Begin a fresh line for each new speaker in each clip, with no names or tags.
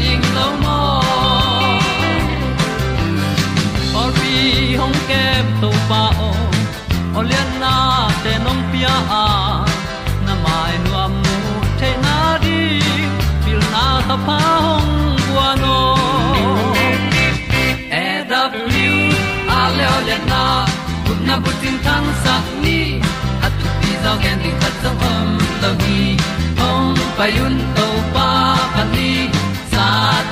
ding lo mo or pi hong kem to pa o olian na te nong pia. A na mai nu amu te na di pil na ta pa hong bua no e da blue a le olian na kun na bu tin tan sa ni. At tu pi zo gen di khat zo om lo gi hong pai yun to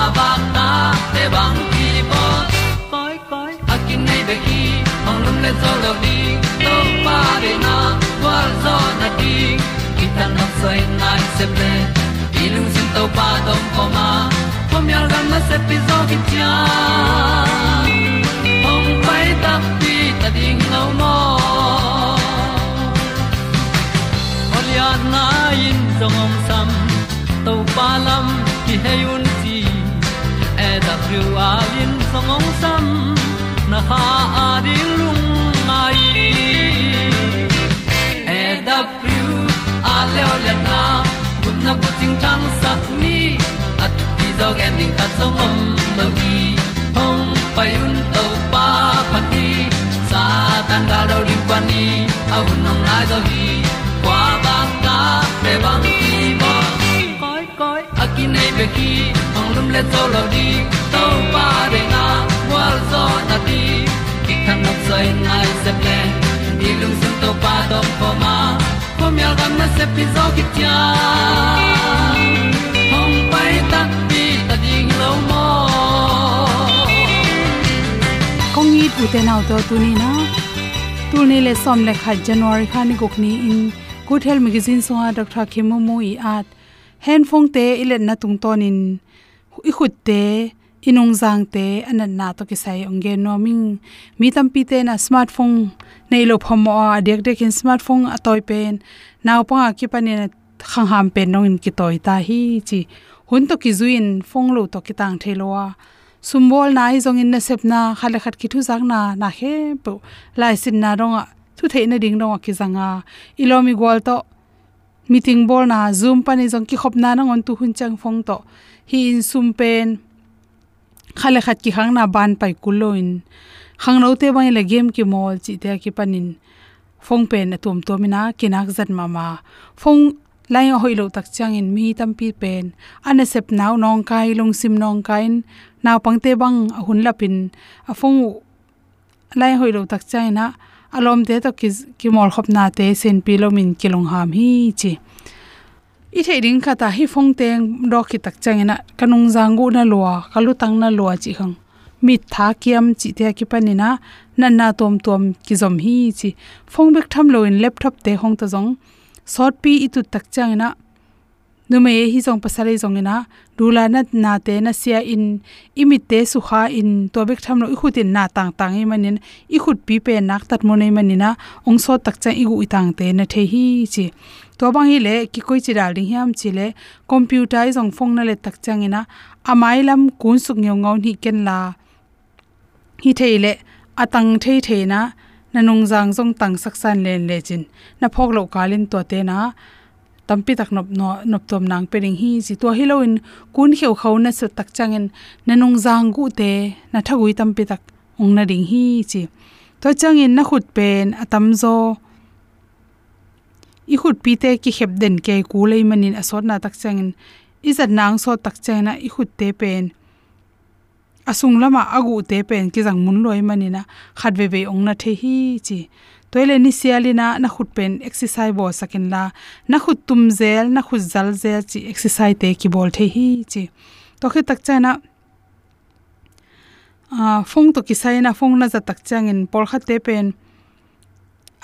kwa ba ta te bang ki bo koi koi a kin nei be ki ong lum le zo lo di to pa de na kwa zo na di ki ta na sai nai se ple i lung sin to pa tom ko ma. Pom yal gam na se pi zo ki tia ong pai ta pi ta ding lo mo Olia na in zong om sam to pa lam ki hay un ti e da thru a lin song om sam na ha a di lung mai e da thru a le o le na kun na ko ting tang sat ni at ti dog ending ta song om lo gi hong pai un to pa pa ti sa tan ga do ri pa ni. A un nong lai do gi kwa ba ta pe bang ki nei pe ki ong lum le to lo di to pa de na wa zo na di ki kan nok sai nai se ple ni lung sun to pa do po ma. Po mi al gam na se pi zo ki tia hong pai ta pi ta ding lo mo
kong ni tu te nau to tu ni na tu ni le som le khat january kha ni gok ni in. Good health magazine so dr khimu mo i at hen phong te ilet na tung ton in i khut te inung jang te anan na to ki sai onge no. Ming, mi tam pi te na smartphone nei lo phom a. Dek dek in smartphone a toy pen. Naw pa ki pa ne khang ham pen nong in ki toy ta. Hi, chi, hun to ki zuin phong lo to ki tang thelowa sumbol nai zong in na sep na khale khat ki thu jang na na he po. Lai sin na ronga, thu the na ding ronga ki zanga ilomi gol to meeting bol na zoom pani jong ki khop na na ngon tu hun chang phong to. Hi in sum pen. Khale khat ki khang na ban pai kuloin khang no te bai le game ki mol chi te ki panin phong pen na tum to mina kinak zat mama. Phong lai hoi lo tak chang in mi tam pi pen. Ana sep naw nong kai, long sim nong kain naw pangte bang hun lapin a phong lai hoi lo tak chang na alom te to ki ki mol khop na te, sen pilomin kilong ham hi chi. I thei ding kha ta hi phong teng ro ki tak changena kanung zangu na lua, kalu tang na lua chi khang. Mi tha kiam chi te ki panina na na tom tom ki zom hi chi. Phong bek tham lo in laptop te hong ta jong short pi itu tak changena nume hi jong pasale jong ina. Dula na na te, na sia in, imit te su kha in to bek tham lo i khutin na tang tang i manin. I khut pi pe nak tat mo nei manina. Ong so tak cha i gu itang te, na the hi chi. To bang hi le, ki koi chi dal ding hiam chi le. Computer i jong phong na le tak chang ina. Amai lam kun suk ngeu ngau ni ken la. Hi thei le, atang thei thei na. Nanung jang jong tang saksan len le chin. Na phok lo kalin to te na tampi tak nop no, nop tom nang pering hi. Chi to hiloin kun kheu khau na su tak changin nanung zang gu te na thagui tampi tak ong na ding hi chi. To changin na khut pen, atam zo. I khut pi te ki khep den ke ku lei manin asot na tak changin izat nang so tak chana i khut te pen. Asung lama agu te pen ki jang mun loi manina khatwe be ong na the hi chi toile ni sialina na khut pen exercise bo sakin la. Na khut tum zel na khut zal zel chi exercise te ki bol the hi chi. To khe tak chana a ah, phong to ki sai na phong na za tak changin por kha te pen.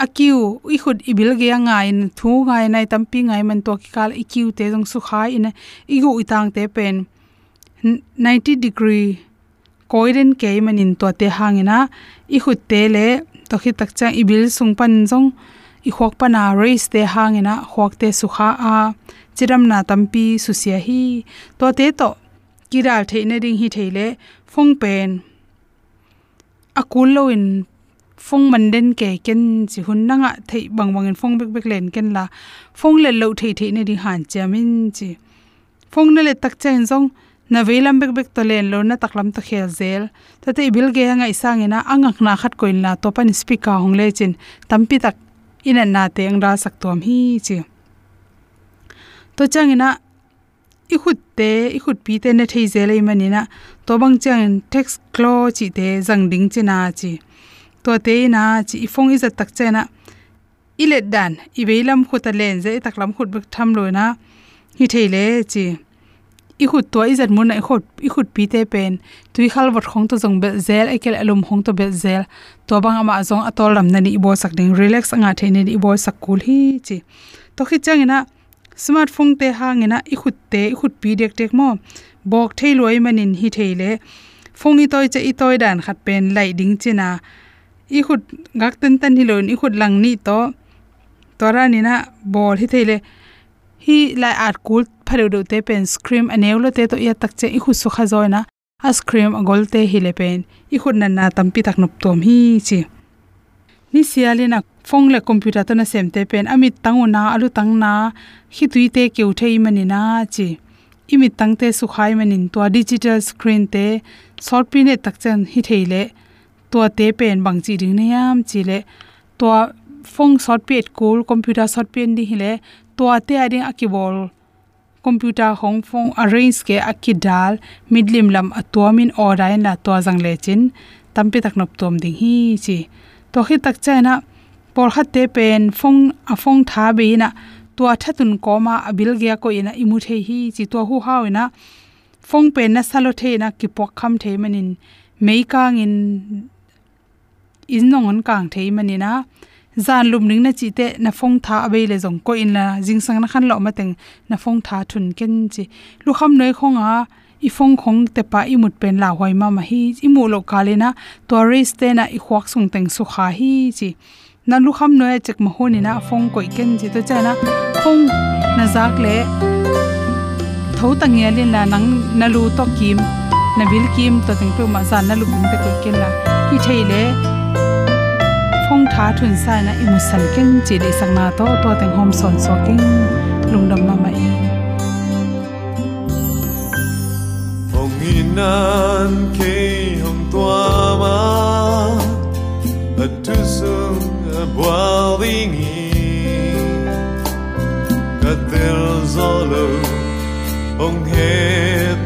Akiu i khut ibil ge anga in thu ngai nai tampi ngai man to ki kal, ikiu te jong su khai in igu itang te pen. 90 degree koiren ke manin to te hangena i khut te le to khi tak chang ibil sung pan jong i khok pana race te hangena khok te sukha a chiram na tampi susia hi. To te to, kiral theina ring hi theile phong pen. Akul loin phong man den ke ken chi hun nanga thei bang bang in phong bek bek len ken la. Phong le lo thei thei ne ri han chamin chi. Phong na le tak chen jong na veilam bek bek tolen lo na taklam to khel zel. Ta te bil ge hanga isang ina angak na khat koin la to pan speaker hong le chin. Tampi tak ina na te ang ra sak tom hi chi. To chang ina i khut te i khut pi te na thei zel anh na, to bang chang text klo chi te jang ding china chi. To te na chi i phong izat tak chena ilet dan i veilam khuta len je taklam khut bek tham lo na hi theile chi i khut to izat mun ai khot i khut pi te pen. Tui khal wat khong to jong bel zel ekel alum khong to bel zel. To bang ama jong atol ram nani ni bo sak ding. Relax anga the ni i bo sak kul hi chi. To khi changina smartphone te hangena i khut te i khut pi dek tek mo. Bok thei loi manin hi theile phong i toy che i toy dan khat pen lai ding china. I khut gak tan tan hi loin i khut lang ni to. Tora ni na bol hi theile hi lai at kul phalo do te pen scream aneu lo te to ya tak che i khu su kha zoina. A scream a gol te hi le pen. I khu na na tampi tak nop tom hi chi. Ni sialina phong le computer to na sem te pen. Amit tanguna alu tangna hi tui te keu thei mani na chi. Imi tangte su khai manin. To digital screen te short pin e tak chen hi theile to te pen bang chi ding ne yam chi le. To phong short pin e cool computer short pin di hi tua te ading akibol computer hong phong arrange ke akidal midlim lam atomin orain la to jang le chin tampi tak nop tom ding hi chi. To khi tak chaina por kha te pen phong a phong tha be na. Tua thatun koma abil gya ko ina imu the hi chi. To hu haw ina phong pen na salo the na, ki pok kham the manin. Meikang in in nongon kang the manina zan lum ning na chi te na phong tha abe le jong ko in la jing sang na khan lo ma teng na phong tha thun ken chi. Lu kham noi khong a, i phong khong te pa i mut pen la hoi ma ma hi. I mu lo ka le na, tourist te na i khwak sung teng su kha hi chi. Na lu kham noi chek ma honi na, phong koi ken chi. To cha na, phong na zak le, tho tang ya lên là nang na lu to kim, na bil kim to teng pe ma zan na lu bing te ko ken la. Ki thei le phong tha thun sai na imu san ken chi de sang na to to teng hom son so king lungdam ma mai
phong inan ke hom tua ma a tu sung a boiling ka tel zolo hong het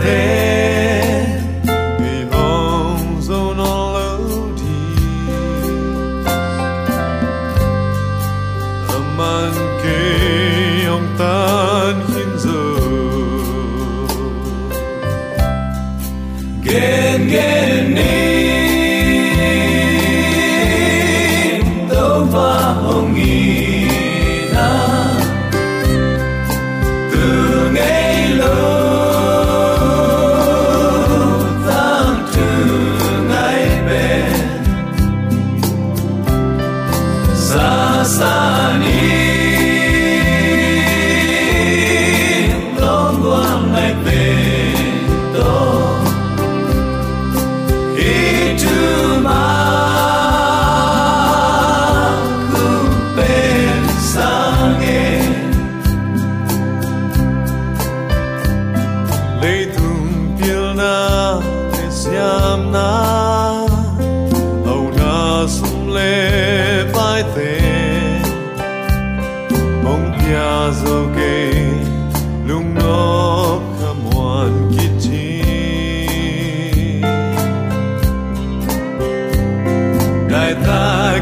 poder.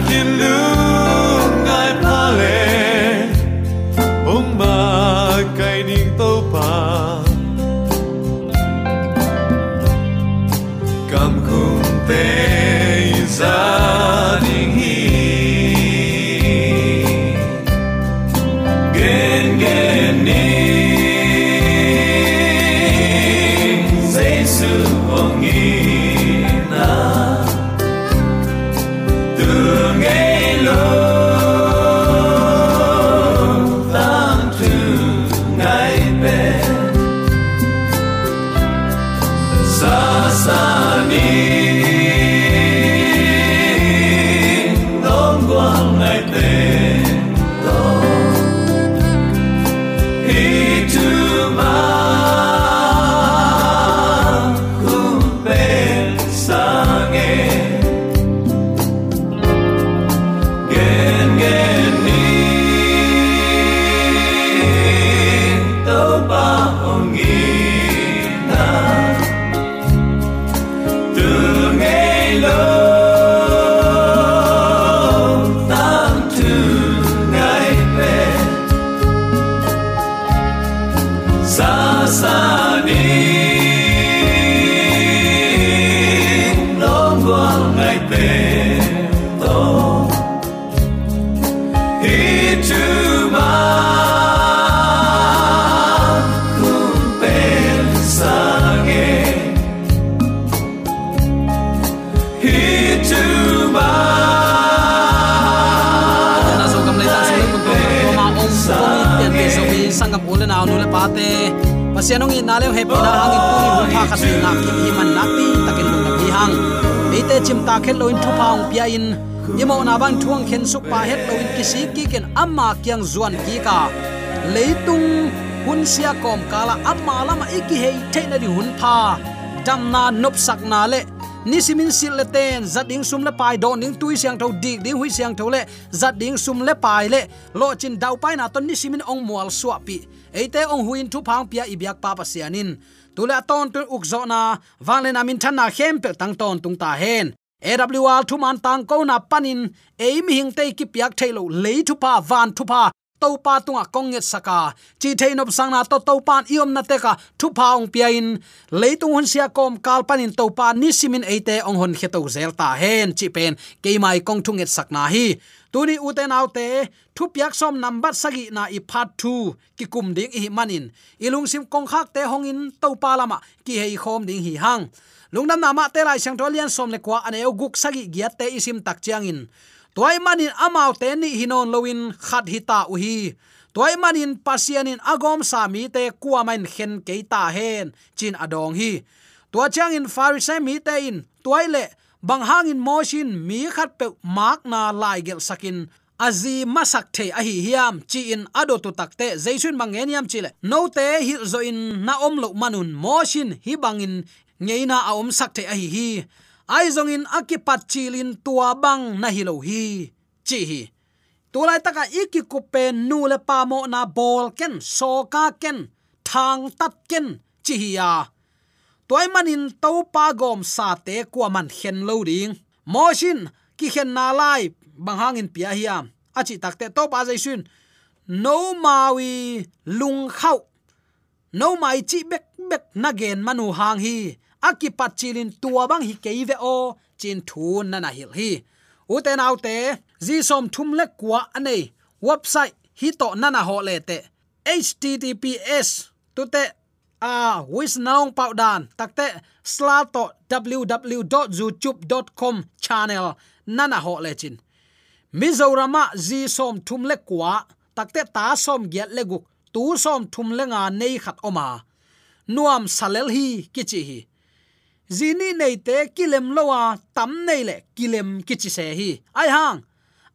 Ta kiên khi tu ma
pasianong in na hepi na hang in puni ni hu pha khat na ki hi man na pi takin lu na pi hang mi chim ta khen loin thu paung pia in imo na bang thuang khen suk pa het lo in kisi ki ken amma kyang zuan ki ka leitung hun sia kom kala amma lama iki hei theina di hun pha dam na nop sak na le nisimin sil le ten, zat ding sum le pai, don ding tui siang tho dik ding hui siang tho le, zat ding sum le pai le. Lo chin dau pai na ton nisimin ong mual suwa pi. Eite ong huin thu phang pia ibyak pa pa sianin tula ton tu ukzo na wanglen amin than na khem pe tang ton tung ta hen. AWR thu man tang ko na panin aim hing te ki piak thailo le thu pa, van thu pa to pa tunga konget saka. Chi thein op sang na to to pan iom na te ka thu paung piain. Leitung hun sia kom kal panin to pa ni simin eite ong hon kheto zel ta hen. Chi pen ke mai kong thunget sakna hi. Tuni uten autte thu piak som number sagi na i part 2 ki kum ding hi manin. Ilung sim kong khak te hong in to pa lama. Ki hei khom ding hi hang. Lungnam nama te lai sang tolian som le kwa ane guk sagi giat te isim tak chiang in toy manin amau te ni hinon loin khat hita u hi toy manin pasianin agom sami te kwa main khen keita ta hen, chin adong hi. Tua chang in farisai mi te in toy le bang hangin moshin mi khat pe mak na lai gel sakin. Azi masak the a hi hiam, chi in ado tu takte jaisun mangeniam chile no te hi zo in na om lo manun moshin hi bangin ngeina a om sak the a hi hi aizong in akipat chilin tua bang na hilohi lo hi. Chi hi. Tulai taka iki kupe nu le pa mo na bol ken so ka ken, thang tat ken, chi hi ya. Toy manin to pa gom sa te kwa man hen lo ding. Moshin ki hen na lai, bang hangin pia hiam achi takte to pa jaisun no mawi lung khau. No mai chi bek bek na gen manu hang hi akipat chilin tua bang hi keive o, chin thu na na hil hi. Uten autte zi som thum le kwa anei. Website hi to na na ho le te. Https tu te, a wis naung pau dan. Takte slato www.youtube.com channel nana ho le chin. Mizorama zi som thum le kwa takte ta som gyat le guk. Tu som thum le nga nei khat oma. Nuam salel hi kichi hi zini nei te kilem lowa tam nei le kilem kichi se hi. Ai hang,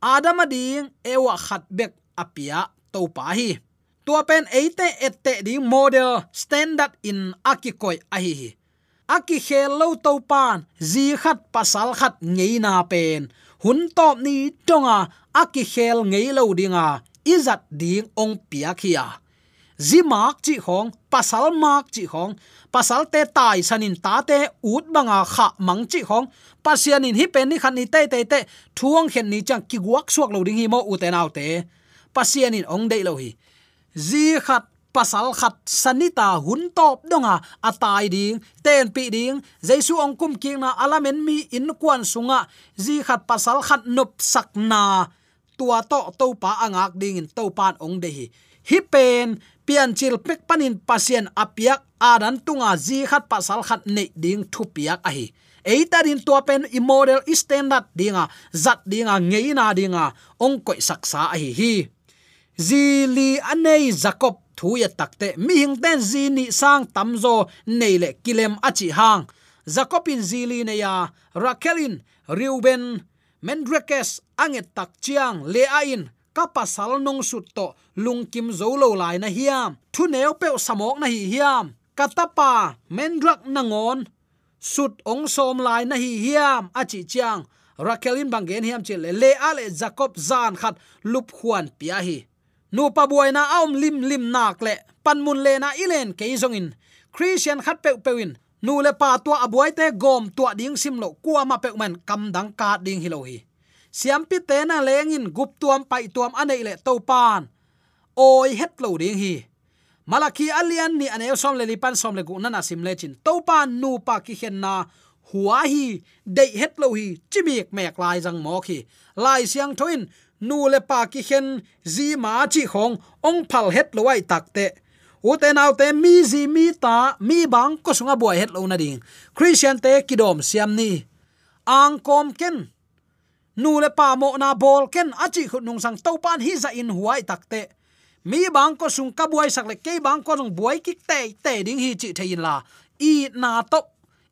adam ading ewa khat bek apia to pa hi. Tua pen eite ette di model standard in akikoi ahi hi aki khel to pan zi khat pasal khat ngei na pen. Hun top ni tonga, aki khel ngei lo dinga. Izat ding ong pia khia. Zi mak chi khong pasal mak chi khong pasal te tai, sanin ta te ut banga kha mang chi pasian in hi pen ni khan ni te te te, thuang khen ni chang ki guak suak lo ding hi mo u te nau te. Pasianin ong dei lo hi. Zi khat, pasal khat, sanita hun top donga, atai ding, ten pi ding jaisu ong kum king na alamen mi in kwan sunga. Zi khat, pasal khat nop sakna tua to to pa angak ding in, to pan ong de hi. Hi pen pian chil pek panin pasien apiak adan tunga ji khat pasal khat nei ding thu piak a hi eitarin tua pen i model standard dinga, zat dinga, ngeina dinga ong koi saksa a hi. Hi zili anei jacob thuya takte, mi hing ten zi ni sang tamzo neile kilem achi hang. Zakopin zili ne ya rakelin reuben mendrekes anget tak chiang le ain kapasal nong sut to lungkim zolo lai na hiam. Thu neo pe samok na hi hiam. Katapa mendrak nangon sut ong som lai na hi hiam. Achi chiang rakelin bangen hiam chile le ale jacob zan khat lup khuan pia hi. Nu pa buai na aom lim lim nak le, pan mun le na ilen ke zong in. Christian khat pe pewin nu le pa tua abuai te gom tua ding sim lo kwa ma pe man kam dang ka ding hi lo hi siam pi te na lengin gup tuam pai tuam anei le to pan oi het lo ding hi. Malaki alian ni ane som le lipan som le gu na na sim le chin to pan nu pa ki hen na. Hua hi, dei het lo hi chimik mek lai jang mo khi lai siang thoin, nu le pa ki hen, zi ma chi khong, ong phal het lowai takte ute naw te, mi zi, mi ta, mi bang, ko sunga buai het lo na ding. Christian te kidom siam ni. Ang kom ken nu le pa mo na bol ken achi khut nung sang to pan hi za in huai takte mi bang ko sung ka buai sak le ke bang ko rong buai kik te te ding hi chi thein la. I na to,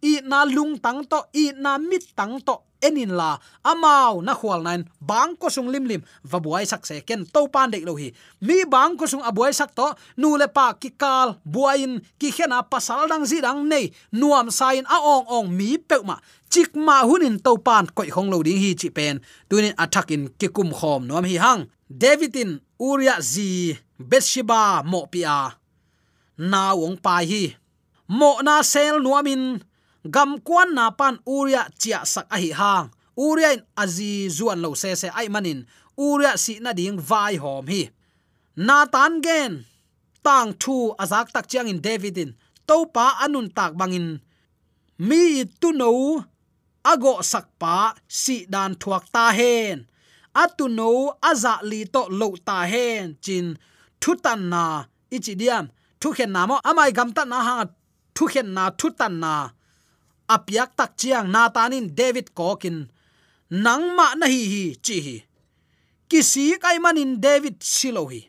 i na lung tang to, i na mit tang to enin la, amao na khwal nan, bang ko sung lim lim, va buai sak se ken to pan de lo hi. Mi bang ko sung abuai sak to, nu le pa ki kal buain ki khena pasal dang zi dang nei, nuam sain a ong ong mi pe ma. Chik ma hunin to pan koi khong lo ding hi chi pen. Tunin attack in ki kum khom nom hi hang. Davidin uria zi bethsheba mo pia. Na wong pai hi. Mo na sel nuamin gam kwan na pan uria chia sak a hi hang. Uria in azi zuan lo se se ai manin. Uria si na ding vai hom hi. Na tan gen, tang thu azak tak chiang in david in. To pa anun tak bangin mi tu no ago sak pa, si dan thuak ta hen. Atu no aza li to lo ta hen. Chin, thu tan na, ichi diam. Thu khen na mo, amai gam ta na ha, thu khen na, thu tan na apiak tak chiang na tanin david kokin nangma na hi hi, chi hi. Kisi kai manin david silo hi.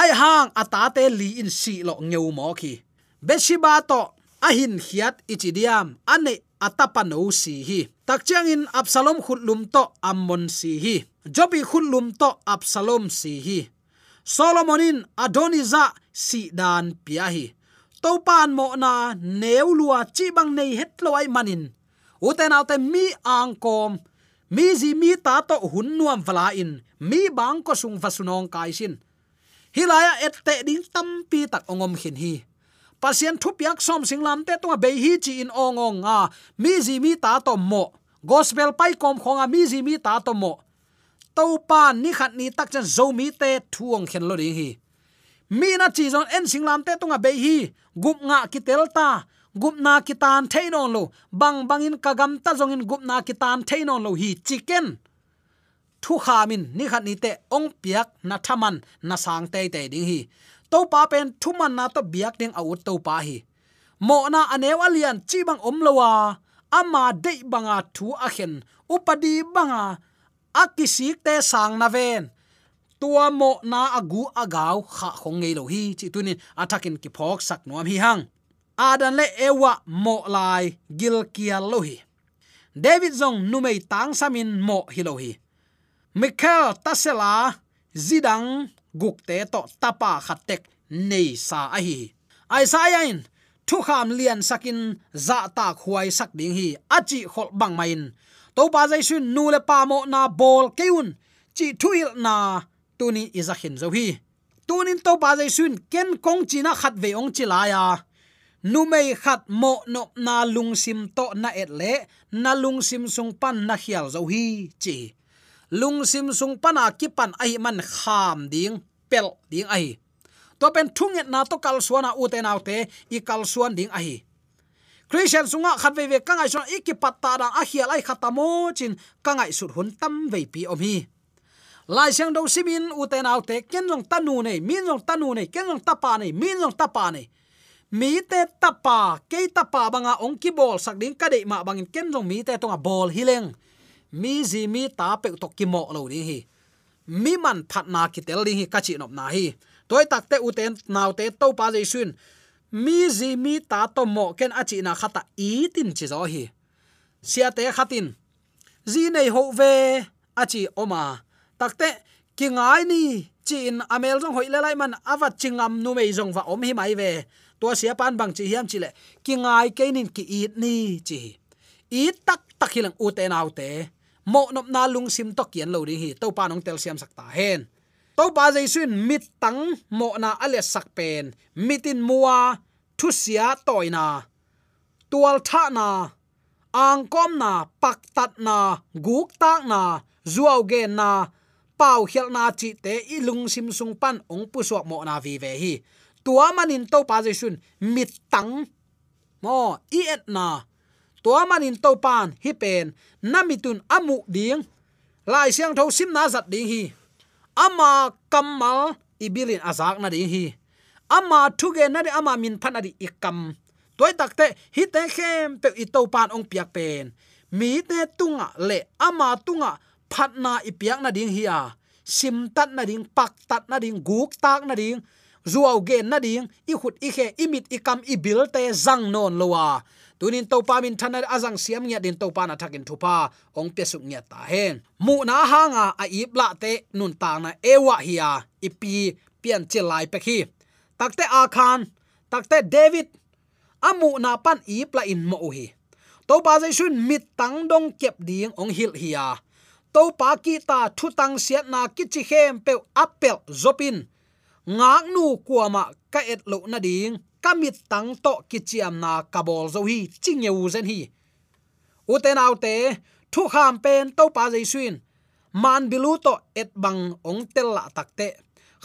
Ai hang atate li in si lo ngeu mo khi. Beshiba to ahin hiat ichidiam ane atapano si hi. Tak chiang in absalom khutlum to, ammon si hi. Jobi khutlum to, absalom si hi. Solomonin adoniza si dan piahi hi to pan mo na neu lua chi bang nei het loi manin. Uten autte mi ang kom. Mi zi mi ta to hun nuam vala in. Mi bang ko sung vasunong kai sin. Hilaya ette ding tam pi tak ongom khin hi. Pasien thup yak som singlam te tonga be hi chi in ongong a. Mi zi mi ta to mo. Gospel pai kom khonga mi zi mi ta to mo. To pan ni khat ni tak chen zo mi te thuong khen lo ding hi mi na chi zon en singlam te tunga be hi. Gup nga ki telta gupna kitan theinon lo. Bang bangin kagam ta zongin gupna kitan theinon lo hi chicken thu khamin ni khat ni te ong piak na thaman na sang te te ding hi. To pa pen thu man na to biak ding au to pa hi. Mo na anew alian chi bang om lowa ama de banga thu a khen. Upadi banga. Akisik te sang na ven tua mo na agu agaw kha khong ngei lo hi. Chi tunin atakin ki phok sak nuam hi hang. Adan le ewa mo lai gil kia lo hi. David zong numei tang samin mo hi lo hi. Michael tasela, zidang gukte to tapa khatek nei sa a hi. Isaiah in thu kham lian sakin za ta khuai sak ding hi. Achi khol bang main to ba jai sun nu le pa mo na bol keun chi thuil na tuni izakhin zo hi. Tunin to ba jai sun, ken kong china khat ve ong chilaya nu mei khat mo no na lung sim to na et le, na lung sim sung pan na hial zo hi, chi. Lung sim sung pan a ki pan ai man kham ding, pel ding ai. To pen thunget na to kal suana u te naw te, i kal suan ding ai. Christian sunga khat ve ve kangai so iki patta da a hial ai khatamo chin kangai sur hun tam ve pi om hi lai siang do simin u te naw te ken jong tanu nei min jong tanu nei ken jong tapa nei min jong tapa nei mi te tapa ke tapa banga ong ki bol, sak ding ka dei ma bangin ken long mi te tonga bol hileng mi zi mi ta pe to ki mo lo ding hi. Mi man phat na ki tel ding hi, ka chi nop na hi. Toy tak te u ten naw te to pa jai sun. Mi zi mi ta to mo ken achi na khata i tin chi zo hi. Sia te khatin zi nei ho ve achi oma takte ki ngai ni chin amel jong hoi lai man awa chingam nu mei jong wa om hi mai ve. To sia pan bang chi hiam chile ki ngai ke nin ki it ni chi. I tak tak hilang u te nau te. Mo nop na lung sim to kian lo ri hi, to pa nong tel siam sakta hen. To ba jai suin mit tang, mo na ale sak pen. Mitin muwa thu sia toina tual tha na. Ang kom na, pak tat na, guk tak na zuaw gen na pau hial na chi te i lung sim sung pan ong pu suak mo na vi ve hi. Tua manin to pa jai sun, mit tang mo i et na. Tua manin to pan hi pen namitun amu ding. Lai siang tho sim na zat ding hi. Ama kamal ibilin azak na ding hi. Ama thuge na de ama min phan adi ikam toy takte hi te khem pe i to pan ong piak pen. Mi te tunga le, ama tunga phat na ipiak na ding hi a. Sim tat na ding pak tat na ding, guk tak na ding, zuaw gen na ding i khut i khe imit i ibil te zang non lowa tunin to pa min thana azang siam nya din to pa na thakin thupa. Ong pe suk nya ta hen. Mu na hanga a ibla te nun ta na ewa hiya ipi, pian chilai pe khi takte a khan takte david. Amu na pan ipla in mo hi. To pa jai sun mit tang dong kep ding ong hil hiya to pa ki ta thu tang siat na ki chi khem pe apel zopin ngak nu kuama ka et lo na ding kamit tang to am na kabol zo hi chingeu zen hi. Uten autte thu kham pen to pa jai suin man bilu to et bang ong tel la takte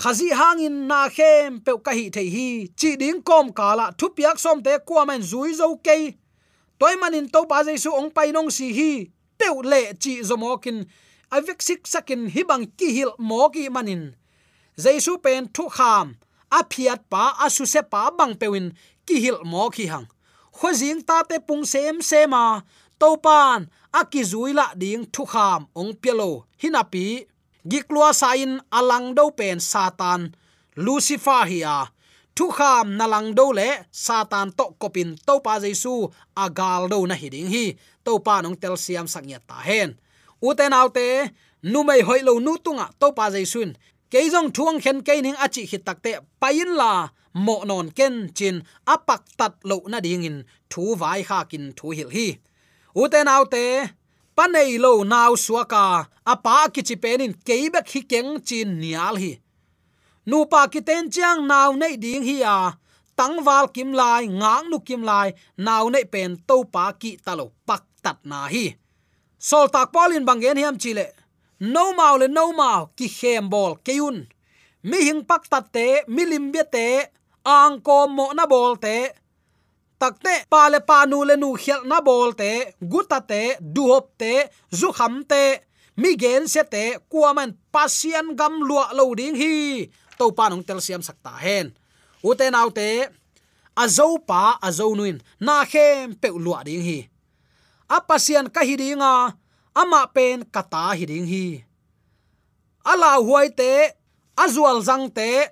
khazi hangin na khem pe ka hi thei hi, chi ding kom kala thu piak som te kwa men zui zo ke toy manin to pa jai su ong pai nong si hi teu le chi zomokin avek sik sakin hibang ki hil mogi manin. Jaisu pen thu kham. A phiat pa, a su se pa bang pewin ki hil mo khi hang. Khojing ta te pung sem sema to pan, a ki zuila ding thu kham ong pelo hinapi giklua sain alang do pen satan. Lucifer hiya thu kham nalang do le satan to kopin. To pa jesu agal do na hiding hi to pa nong tel siam sak nya ta hen. Uten autte, numei hoilo nu tunga to pa jaisun keizong thuang khen ke ning achi hit takte pain la mo non ken chin apak tat lo na ding in thu vai kha kin thu hil hi. Uten autte, panei lo naw suaka apa ki chi penin keibek hi keng chin nial hi. Nu pa ki ten chiang naw nei ding hi a tang wal kim lai, ngang nu kim lai naw nei pen to pa ki talo pak tat na hi. Sol tak polin bangen hiam chile no mau le, no mau, ki khem bol keun mi hing pak tat te, mi lim bia te, ang ko mo na bol te. Takte pa le pa nu le nu khial na bol te guta te duhop te, zu kham te. Mi gen se te kuaman pasian gam lua lo ding hi. To pa nong tel siam sakta hen. Ute nau te azo pa azo nuin, na khem pe lua ding hi apasian ka hidinga, ama pen kata hiding hi. Ala huai te, azual zang te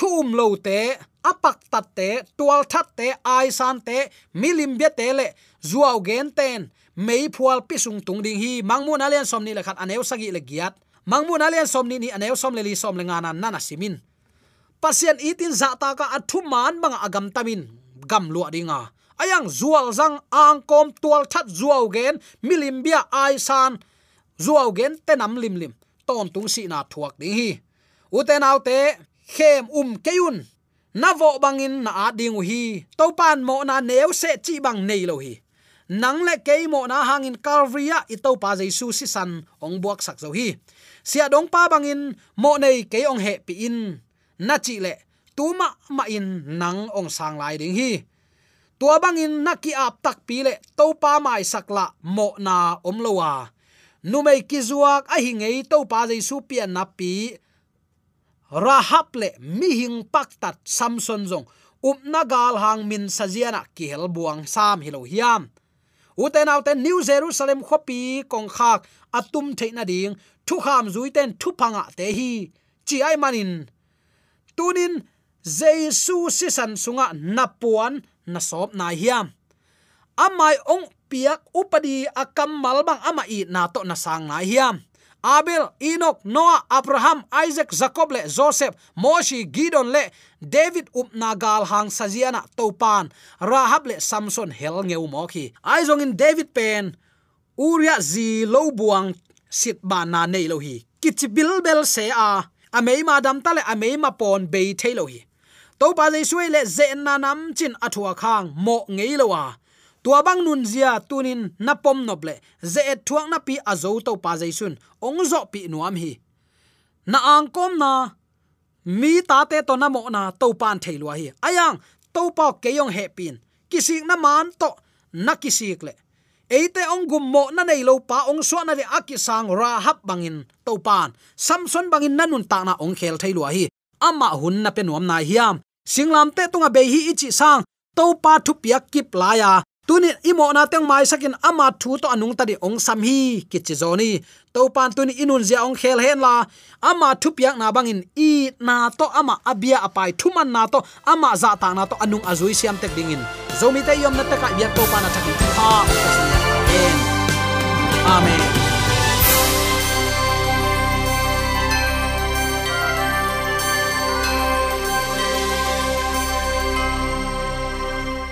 thum lo te, apak tat te, tual that te, ai san te, milim bia te le zuaw gen ten, mei phual pisung tung ding hi. Mangmun alian somni le khat aneu sagi le giat. Mangmun alian somni ni aneu som le li som le ngana nana simin. Pasien itin za ta ka athu man bang agam tamin, gam lo dinga ayang zual zang ang kom tual that zuaw gen, milim bia ai san. Zuaw gen, tenam lim lim. Ton tung si na thuak ding hi. Uten autte khem um keun na vo bangin na a ding hi. To pan mo na neu se chi bang nei lo hi. Nang le ke mo na hangin calvaria i to pa jesu si san ong buak sak zo hi. Sia dong pa bangin mo nei ke ong he pi in. Na chi le tuma ma in nang ong sang lai ding hi tua bangin naki ap tak pile to pa mai sakla, mo na om numei kizuak a hingei to pa jesu pian na pi rahap le mi hing pak tat samson jong up na gal hang min sajiana ki hel buang sam hilo hiam. Uten auten new jerusalem khopi kong khak atum theina ding, thu kham zuiten thu panga te hi. Chi ai manin? Tunin jesu si san sunga napuan na sop na hiam. Amai ong piak upadi akam malbang ama i na to na sang na hiam. Abel enoch, noah, abraham, isaac, jacob le, joseph moshi gidon le, david upnagal hang saziana topan rahab le, samson hel ngeu mo khi aizong in david pen. Uria zi lo buang sit ba na nei lo hi. Kichibil bel se a. Amei ma dam tale amei ma pon be thailo hi to pa jai sui le ze na nam chin athua khang mo ngei lo wa à. tua bang nun zia tunin na pom noble ze et thuang na pi azo to pa jaisun ong zo pi nuam hi. Na ang kom na, mi ta te to na mo na to pan thailwa hi. Ayang to pa ke yong he pin. Kisik na man to, na kisik le eite ong gum mo na nei lo pa ong so na le akisang ra hap bangin to pan samson bangin nanun ta na ong khel thailwa hi. Ama hun na pe nuam na hiam singlam te tunga be hi ichi sang to pa thu pia kip la ya. Tuni imo na teng mai sakin ama thu to anung ta di ong sam hi, kichi zoni. To pan tuni inun zia ong khel hen la. Ama thu pia na bangin i na to, ama abia apai thu man na to, ama za ta na to anung azui siam tek dingin. Zomi te yom na ta ka bia to pan na thaki. Ha, amen.